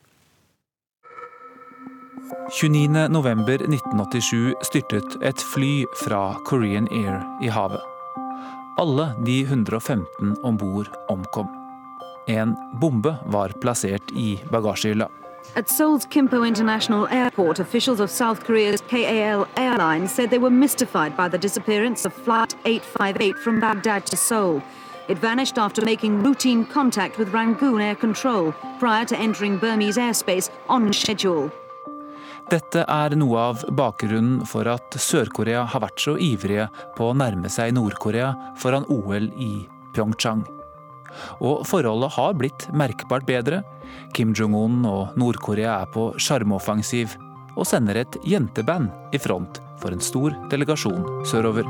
29.11.1987 styrtet et fly fra Korean Air i havet. Alle de 115 om bord omkom. En bombe var plassert i bagasjehylla. At Seoul's Kimpo International Airport, officials of South Korea's KAL Airlines said they were mystified by the disappearance of Flight 858 from Baghdad to Seoul. It vanished after making routine contact with Rangoon Air Control prior to entering Burmese airspace on schedule. Dette er noe av bakgrunnen for at Sør-Korea har vært så ivrige på å nærme seg Nord-Korea foran OL i Pyeongchang. Og forholdet har blitt merkbart bedre. Kim Jong-un og Nord-Korea er på sjarmoffensiv og sender et jenteband i front for en stor delegasjon sørover.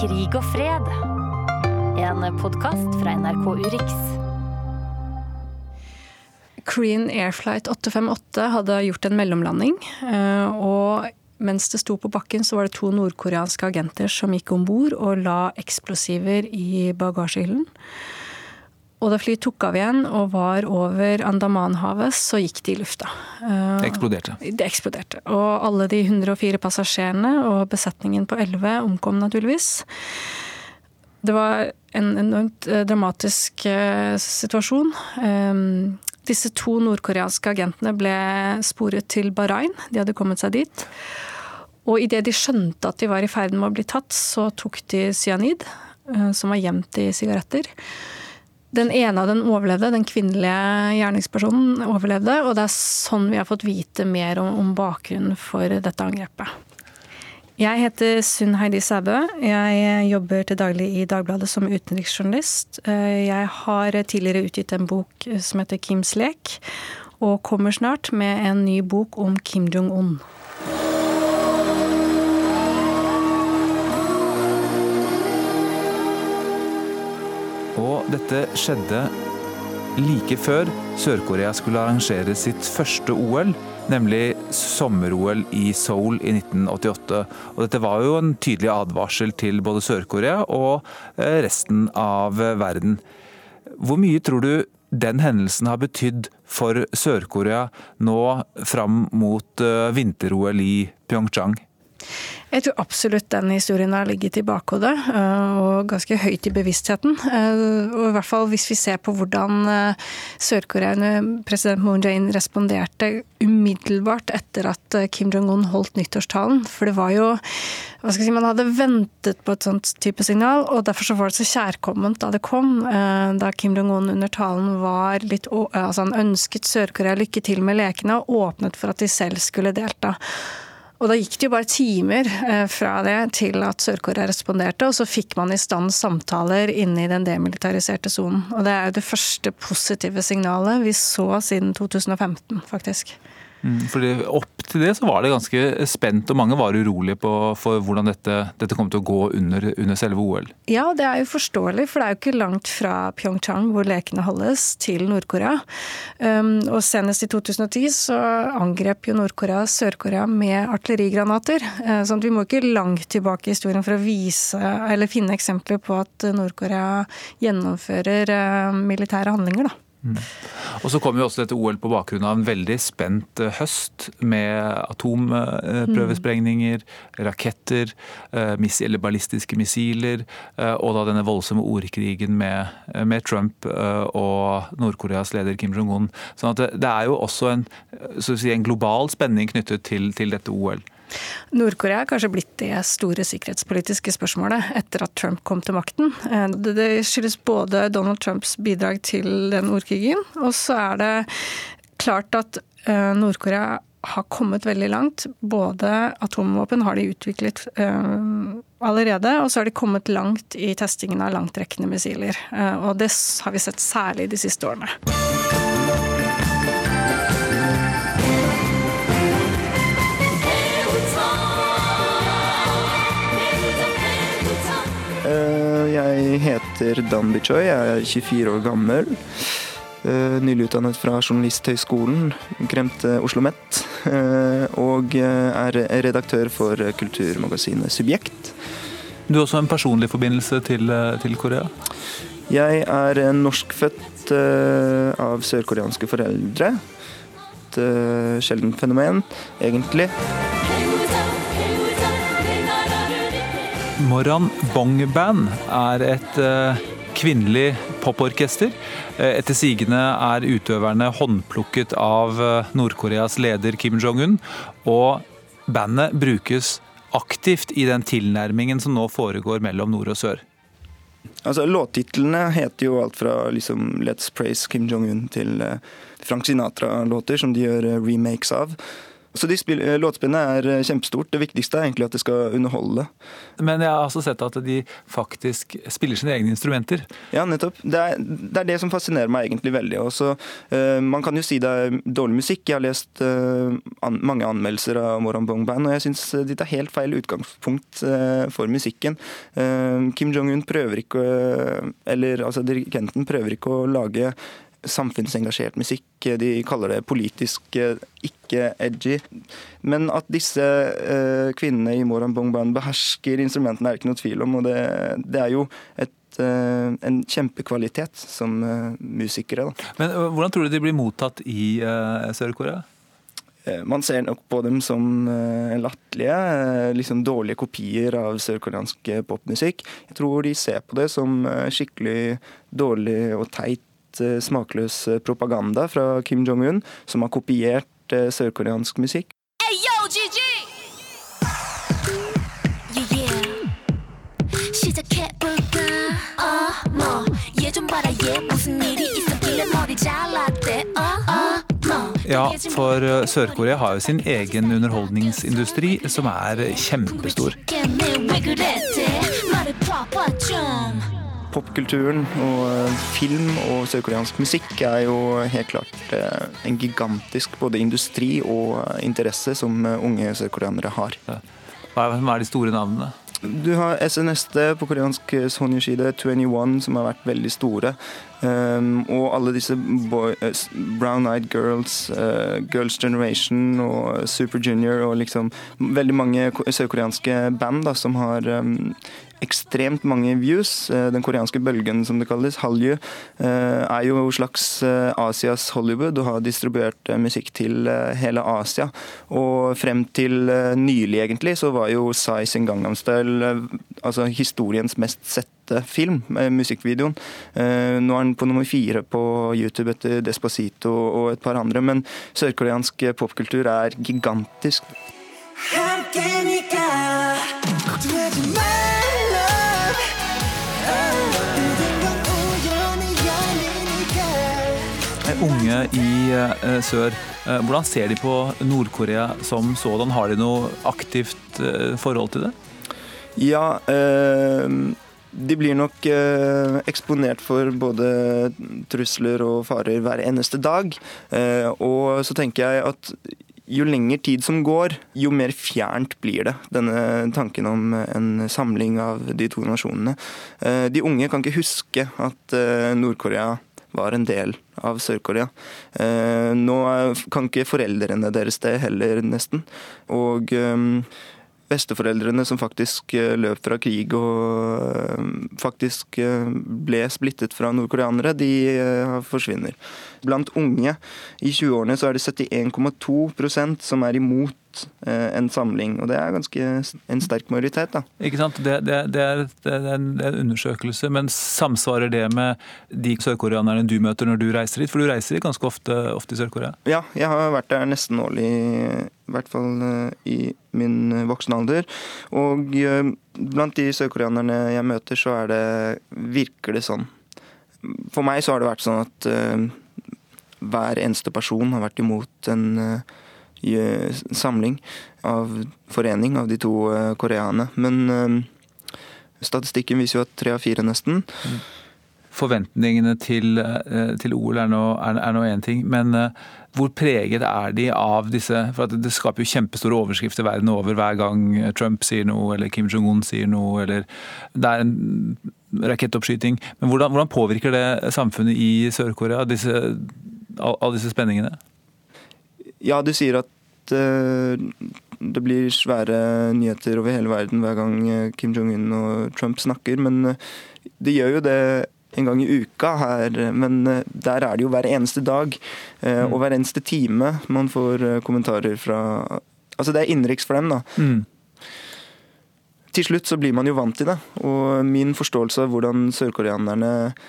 Krig og fred. En podkast fra NRK Urix. Korean Airflight 858 hadde gjort en mellomlanding. Eh, og mens det sto på bakken, så var det to nordkoreanske agenter som gikk om bord og la eksplosiver i bagasjehyllen. Og da flyet tok av igjen og var over Andamanhavet, så gikk de i lufta. Det eksploderte. Det eksploderte. Og alle de 104 passasjerene og besetningen på 11 omkom naturligvis. Det var en enormt eh, dramatisk eh, situasjon. Disse to nordkoreanske agentene ble sporet til Bahrain. De hadde kommet seg dit. Og idet de skjønte at de var i ferd med å bli tatt, så tok de cyanid, eh, som var gjemt i sigaretter. Den ene av den overlevde, den kvinnelige gjerningspersonen overlevde, og det er sånn vi har fått vite mer om, om bakgrunnen for dette angrepet. Jeg heter Sunn Heidi Sæbø. Jeg jobber til daglig i Dagbladet som utenriksjournalist. Eh, jeg har tidligere utgitt en bok som heter Kims lek, og kommer snart med en ny bok om Kim Jong-un. Og dette skjedde like før Sør-Korea skulle arrangere sitt første OL, nemlig sommer-OL i Seoul i 1988. Og dette var jo en tydelig advarsel til både Sør-Korea og eh, resten av verden. Hvor mye tror du den hendelsen har betydd for Sør-Korea nå fram mot eh, vinter-OL i Pyeongchang? Jeg tror absolutt den historien har ligget i bakhodet, eh, og ganske høyt i bevisstheten. Eh, og i hvert fall hvis vi ser på hvordan eh, Sør-Korea president Moon Jae-in responderte umiddelbart etter at Kim Jong-un holdt nyttårstalen. For det var jo hva skal jeg si, Man hadde ventet på et sånt type signal, og derfor så var det så kjærkomment da det kom. Da Kim Jong-un under talen var litt altså Han ønsket Sør-Korea lykke til med lekene og åpnet for at de selv skulle delta. Og da gikk det jo bare timer eh, fra det til at Sør-Korea responderte, og så fikk man i stand samtaler inne i den demilitariserte sonen. Og det er jo det første positive signalet vi så siden 2015, faktisk. Mm, fordi Opp til det så var det ganske spent, og mange var urolige på, for hvordan dette, dette kom til å gå under, under, selve OL. Ja, det er jo forståelig, for det er jo ikke langt fra Pyeongchang, hvor lekene holdes, til Nord-Korea. Um, og senest i 2010 så angrep jo Nord-Korea Sør-Korea med artillerigranater. Uh, sånn at vi må ikke langt tilbake i historien for å vise, eller finne eksempler på at Nord-Korea gjennomfører uh, militære handlinger. da. Og Så kom jo også dette OL på bakgrunn av en veldig spent eh, høst med atomprøvesprengninger, raketter, eh, eller ballistiske missiler, eh, og da denne voldsomme ordkrigen med, med Trump og Nord-Koreas leder Kim Jong-un. Sånn at det, det, er jo også en, si, en global spenning knyttet til, til dette OL. Nord-Korea er kanskje blitt det store sikkerhetspolitiske spørsmålet etter at Trump kom til makten. Eh, det skyldes både Donald Trumps bidrag til den ordkrigen, og så er det klart at eh, Nord-Korea har kommet veldig langt. Både atomvåpen har de utviklet øh, allerede, og så har de kommet langt i testingen av langtrekkende missiler. Og det har vi sett særlig de siste årene. Jeg heter Dan Bichoy, jeg er 24 år gammel. Eh, nylig utdannet fra Journalisthøgskolen, Kremte Oslo OsloMet. Eh, og er redaktør for kulturmagasinet Subjekt. Du har også en personlig forbindelse til, til Korea? Jeg er norskfødt av sørkoreanske foreldre. Et sjeldent fenomen, egentlig. Moran Bong Band er et uh, kvinnelig poporkester. Uh, etter sigende er utøverne håndplukket av uh, Nord-Koreas leder Kim Jong-un, og bandet brukes aktivt i den tilnærmingen som nå foregår mellom nord og sør. Altså, Låttitlene heter jo alt fra liksom, 'Let's Praise Kim Jong-un' til Frank Sinatra-låter, som de gjør remakes av. Så eh, låtspillene er eh, kjempestort. Det viktigste er egentlig at det skal underholde. Men jeg har også sett at de faktisk spiller sine egne instrumenter. Ja, nettopp. Det er det, er det som fascinerer meg egentlig veldig. Også, uh, man kan jo si det er dårlig musikk. Jeg har lest uh, an, mange anmeldelser av Moran Bong Band, og jeg syns de tar helt feil utgangspunkt uh, for musikken. Kim Jong-un prøver ikke, å eller altså dirigenten prøver ikke å lage samfunnsengasjert musikk. De kaller det politisk eh, ikke edgy. Men at disse uh, kvinnene i Moran Bong Band behersker instrumentene, er det ikke noe tvil om. Og det, det er jo et, eh, en kjempekvalitet som musikere. Da. Men Hvordan tror du de blir mottatt i Sør-Korea? Man ser nok på dem som latterlige, liksom dårlige kopier av sørkoreansk popmusikk. Jeg tror de ser på det som skikkelig dårlig og teit Eh, smakløs eh, propaganda fra Kim Jong-un, som har kopiert eh, sørkoreansk musikk. Hey, yo, Gigi! Ja, for Sør-Korea har jo sin egen underholdningsindustri, som er kjempestor popkulturen og eh, film og sørkoreansk musikk er jo helt klart eh, en gigantisk både industri og eh, interesse som unge sørkoreanere har. Hva er de store navnene? Du har SNSD på koreansk Sonyeshi-side, 21, som har vært veldig store. Um, og alle disse boy, uh, Brown Eyed Girls, uh, Girls Generation og Super Junior og liksom veldig mange sørkoreanske band da, som har um, ekstremt mange views. Den koreanske bølgen, som det kalles, Hallyu, er jo slags Asias Hollywood og har distribuert musikk til hele Asia. Og frem til nylig, egentlig, så var jo Psy sin Gangnam Style altså historiens mest sette film, musikkvideoen. Nå er den på nummer fire på YouTube etter Despacito og et par andre, men sørkoreansk popkultur er gigantisk. Unge i uh, sør, uh, hvordan ser de på Nord-Korea som sådan? Har de noe aktivt uh, forhold til det? Ja, de blir nok eksponert for både trusler og farer hver eneste dag. og så tenker jeg at jo lenger tid som går, jo mer fjernt blir det, denne tanken om en samling av de to nasjonene. Eh, de unge kan ikke huske at eh, Nord-Korea var en del av Sør-Korea. Eh, nå kan ikke foreldrene deres det heller, nesten. Og besteforeldrene som faktisk løp fra krig og faktisk ble splittet fra nordkoreanere, de forsvinner. Blant unge i 20-årene så er det 71,2% som er imot eh, en samling. Og det er ganske en sterk majoritet. da. Ikke sant? Det, det, det, er, det, er, en, undersøkelse, men samsvarer det med de sørkoreanerne du møter når du reiser dit? For du reiser dit ganske ofte, ofte i Sør-Korea? Ja, jeg har vært der nesten årlig, i hvert fall eh, i min voksne alder. Og eh, blant de sørkoreanerne jeg møter, så er det, virker det sånn. For meg så har det vært sånn at hver eneste person har vært imot en uh, samling av forening av de to uh, koreaene. Men uh, statistikken viser jo at tre av fire, nesten. Forventningene til, til OL er nå én ting, men hvor preget er de av disse For det skaper jo kjempestore overskrifter verden over hver gang Trump sier noe, eller Kim Jong-un sier noe, eller det er en rakettoppskyting. Men hvordan, hvordan påvirker det samfunnet i Sør-Korea, alle disse spenningene? Ja, du sier at uh, det blir svære nyheter over hele verden hver gang eh, Kim Jong-un og Trump snakker, men uh, det gjør jo det en gang i uka her, men der er det jo hver eneste dag mm. og hver eneste time man får kommentarer fra Altså det er innenriks for dem, da. Mm. Til slutt så blir man jo vant til det, og min forståelse av hvordan sørkoreanerne Eh,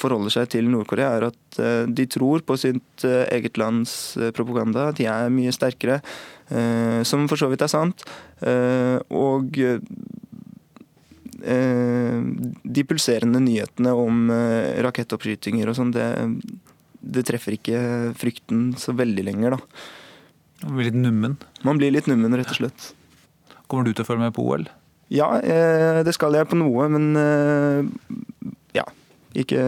forholder seg til Nord-Korea, er at eh, de tror på sitt eh, eget lands propaganda. De er mye sterkere, som for så vidt er sant. Og de pulserende nyhetene om rakettoppskytinger og sånn, det, det, treffer ikke frykten så veldig lenger, da. Man blir litt nummen? Man blir litt nummen, rett og slett. Kommer du til å følge med på OL? Ja, det skal jeg på noe, men. Ikke,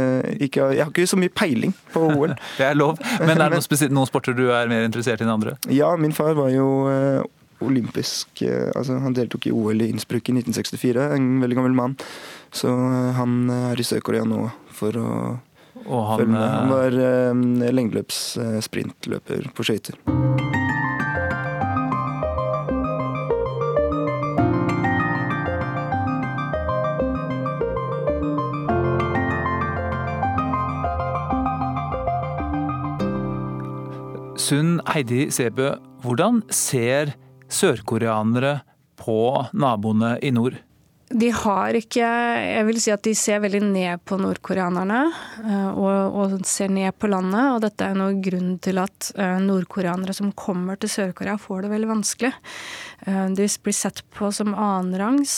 ikke, jeg har ikke så mye peiling på OL. det er lov. Men er det noen, noen, sporter du er mer interessert i enn andre? Ja, min far var jo uh, olympisk uh, altså Han deltok i OL i Innsbruck i 1964, en veldig gammel mann. Så uh, han er i Sør-Korea nå for å han, følge med. Han var uh, lengdeløps-sprintløper på skøyter. Sunn Heidi Sebø, hvordan ser sørkoreanere på naboene i nord? De har ikke Jeg vil si at de ser veldig ned på nordkoreanerne. Eh, og, og ser ned på landet. Og dette er noe grunn til at eh, nordkoreanere som kommer til Sør-Korea, får det veldig vanskelig. Eh, de blir sett på som annenrangs.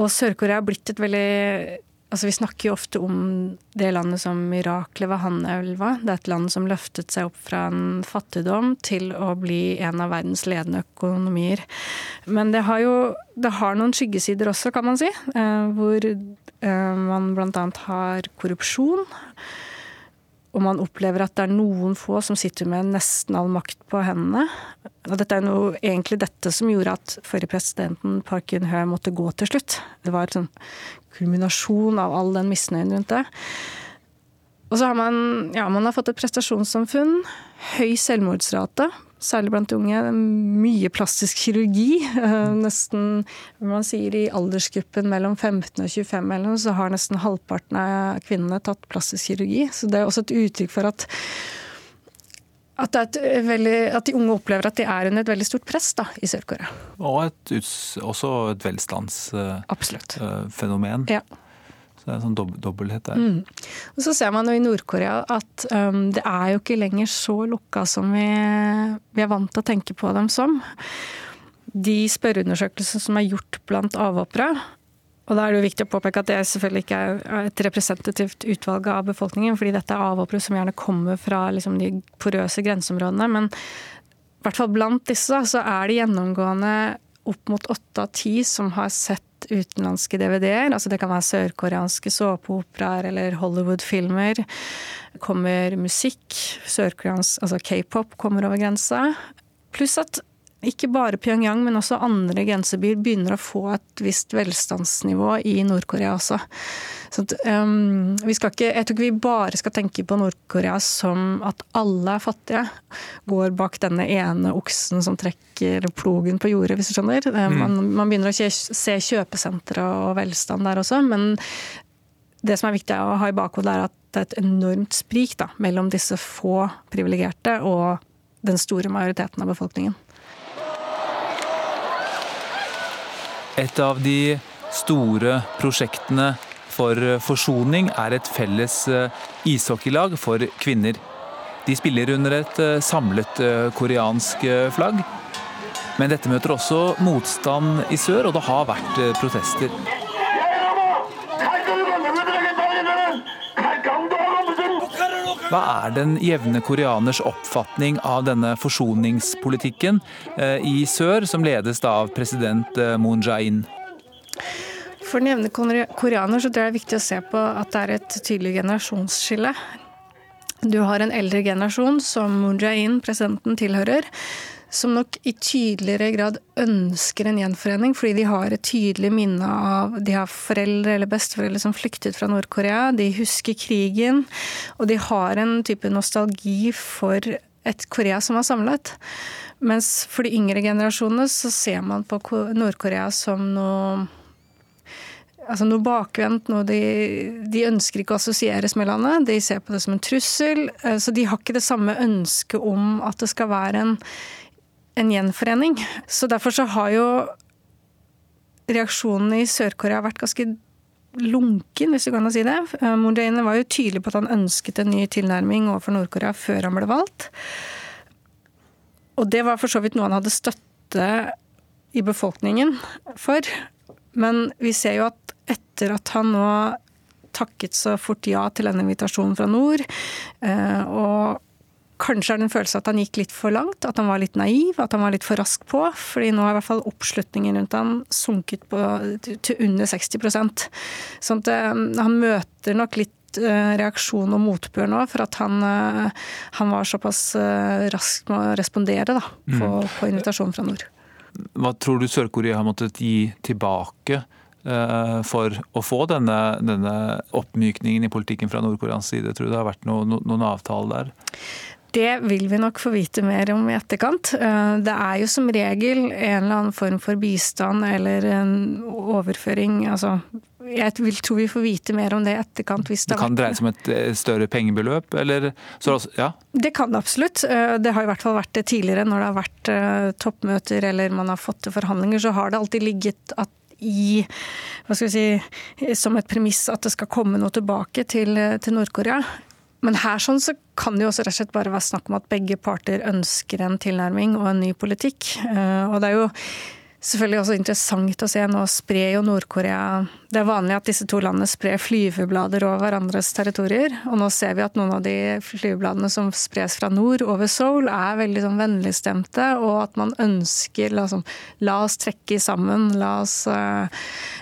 Og Sør-Korea er blitt et veldig Altså, vi snakker jo ofte om det landet som miraklet ved Handelva. Det er et land som løftet seg opp fra en fattigdom til å bli en av verdens ledende økonomier. Men det har jo det har noen skyggesider også, kan man si. Eh, hvor eh, man bl.a. har korrupsjon. Og man opplever at det er noen få som sitter med nesten all makt på hendene. Og dette er noe, egentlig dette som gjorde at forrige presidenten Park Geun-hye måtte gå til slutt. Det var et sånn kulminasjon av all den misnøyen rundt det. Og så har man, ja, man har fått et prestasjonssamfunn, høy selvmordsrate særlig blant unge. Mye plastisk kirurgi. nesten man sier i aldersgruppen mellom 15 og 25 eller noe, så har nesten halvparten av kvinnene tatt plastisk kirurgi. Så det er også et uttrykk for at at, veldig, at, de unge opplever at de er under et veldig stort press da, i Sør-Korea. Og et, også et velstandsfenomen. Uh, ja. Så det er en sånn dob dobbelthet der. Mm. Og Så ser man jo i Nord-Korea at um, det er jo ikke lenger så lukka som vi, vi, er vant til å tenke på dem som. De spørreundersøkelsene som er gjort blant avhoppere, og da er det jo viktig å påpeke at det selvfølgelig ikke er et representativt utvalg av befolkningen, fordi dette er avhoppere som gjerne kommer fra liksom, de porøse grenseområdene. Men i hvert fall blant disse så er det gjennomgående opp mot åtte av ti som har sett utenlandske DVD-er. Altså det kan være sørkoreanske såpeoperaer eller Hollywood-filmer. Kommer musikk. Altså k-pop kommer over grensa. Pluss at ikke bare Pyongyang, men også andre grensebyer begynner å få et visst velstandsnivå i Nord-Korea også. Så at, um, vi skal ikke, jeg tror ikke vi bare skal tenke på Nord-Korea som at alle er fattige. Går bak denne ene oksen som trekker plogen på jordet, hvis du skjønner. Eh, mm. Man, man, begynner å se kjøpesentre og velstand der også. Men det som er viktig å ha i bakhodet, er at det er et enormt sprik da, mellom disse få privilegerte og den store majoriteten av befolkningen. Et av de store prosjektene for forsoning er et felles eh, ishockeylag for kvinner. De spiller under et eh, samlet eh, koreansk flagg. Men dette møter også motstand i sør, og det har vært protester. Hva er den jevne koreaners oppfatning av denne forsoningspolitikken eh, i sør, som ledes av president eh, Moon Jae-in? For den jevne koreaner så tror jeg det er viktig å se på at det er et tydelig generasjonsskille. Du har en eldre generasjon som Moon Jae-in, presidenten, tilhører, som nok i tydeligere grad ønsker en gjenforening, fordi de har et tydelig minne av De har foreldre eller besteforeldre som flyktet fra Nord-Korea, de husker krigen, og de har en type nostalgi for et Korea som var samlet. Mens for de yngre generasjonene så ser man på Nord-Korea som noe altså noe bakvendt, noe de, de, ønsker ikke å assosieres med landet. De ser på det som en trussel. Eh, så de har ikke det samme ønsket om at det skal være en en gjenforening. Så derfor så har jo reaksjonen i Sør-Korea vært ganske lunken, hvis du kan si det. Eh, Moon Jae-in var jo tydelig på at han ønsket en ny tilnærming overfor Nord-Korea før han ble valgt. Og det var for så vidt noe han hadde støtte i befolkningen for. Men vi ser jo at etter at han nå takket så fort ja til denne invitasjonen fra nord, eh, og Kanskje er det en følelse at han gikk litt for langt, at han var litt naiv, at han var litt for rask på. fordi nå har i hvert fall oppslutningen rundt han sunket på, til under 60 Sånn at eh, han møter nok litt eh, reaksjon og motbør nå for at han, eh, han var såpass rask med å respondere da, på, mm. på invitasjonen fra nord. Hva tror du Sør-Korea har måttet gi tilbake for å få denne, denne oppmykningen i politikken fra Nord-Koreans side? Tror du det har vært noen, noen avtale der? Det vil vi nok få vite mer om i etterkant. Eh, det er jo som regel en eller annen form for bistand eller en overføring. Altså, jeg vil tro vi får vite mer om det i etterkant. Hvis det, det kan dreie seg om et eh, større pengebeløp, eller så, ja? Det kan det absolutt. Eh, det har i hvert fall vært det tidligere. Når det har vært toppmøter eller man har fått til forhandlinger, så har det alltid ligget at i hva skal vi si, som et premiss at det skal komme noe tilbake til, til Nord-Korea. Men her sånn så kan det jo også rett og slett bare være snakk om at begge parter ønsker en tilnærming og en ny politikk. Eh, og det er jo selvfølgelig også interessant å se nå sprer jo Nord-Korea Det er vanlig at disse to landene sprer flyveblader over hverandres territorier. Og nå ser vi at noen av de flyvebladene som spres fra nord over Seoul, er veldig sånn vennligstemte, og at man ønsker liksom, La oss trekke sammen, la oss uh,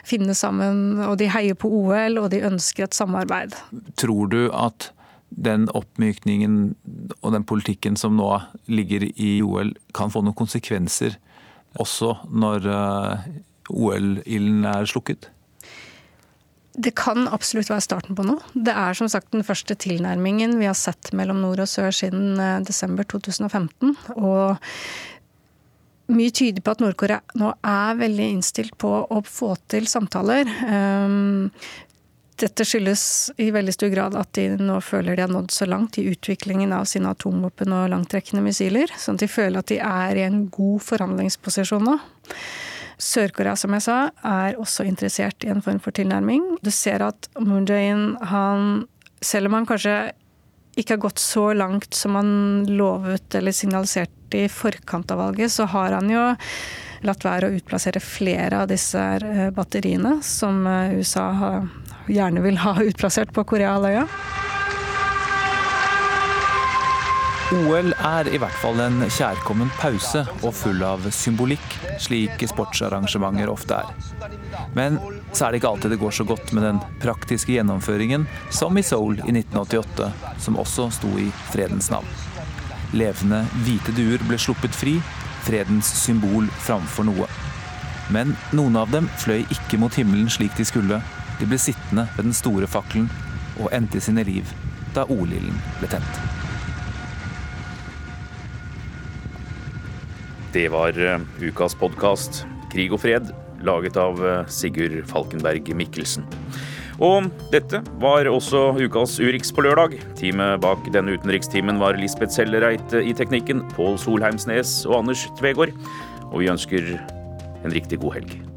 finne sammen. Og de heier på OL, og de ønsker et samarbeid. Tror du at den oppmykningen og den politikken som nå ligger i OL, kan få noen konsekvenser også når eh, OL-ilden er slukket? Det kan absolutt være starten på noe. Det er som sagt den første tilnærmingen vi har sett mellom nord og sør siden eh, desember 2015. Og mye tyder på at Nord-Korea nå er veldig innstilt på å få til samtaler. Dette skyldes i veldig stor grad at de nå føler de har nådd så langt i utviklingen av sine atomvåpen og langtrekkende missiler, sånn at de føler at de er i en god forhandlingsposisjon nå. Sør-Korea, som jeg sa, er også interessert i en form for tilnærming. Du ser at Moon Jae-in, han Selv om han kanskje ikke har gått så langt som han lovet eller signaliserte i forkant av valget, så har han jo latt være å utplassere flere av disse eh, batteriene som USA USA gjerne vil ha utplassert på Koreahalvøya. OL er i hvert fall en kjærkommen pause og full av symbolikk, slik sportsarrangementer ofte er. Men så er det ikke alltid det går så godt med den praktiske gjennomføringen som i Seoul i 1988, som også sto i fredens navn. Levende hvite duer ble sluppet fri, fredens symbol framfor noe. Men noen av dem fløy ikke mot himmelen slik de skulle. De ble sittende ved den store fakkelen og endte sine liv da ordlilden ble tent. Det var eh, ukas podkast Krig og fred, laget av eh, Sigurd Falkenberg Mikkelsen. Og dette var også ukas Urix på lørdag. Teamet bak denne utenrikstimen var Lisbeth Sellereit i teknikken, Pål Solheimsnes og Anders Tvegård. Og vi ønsker en riktig god helg.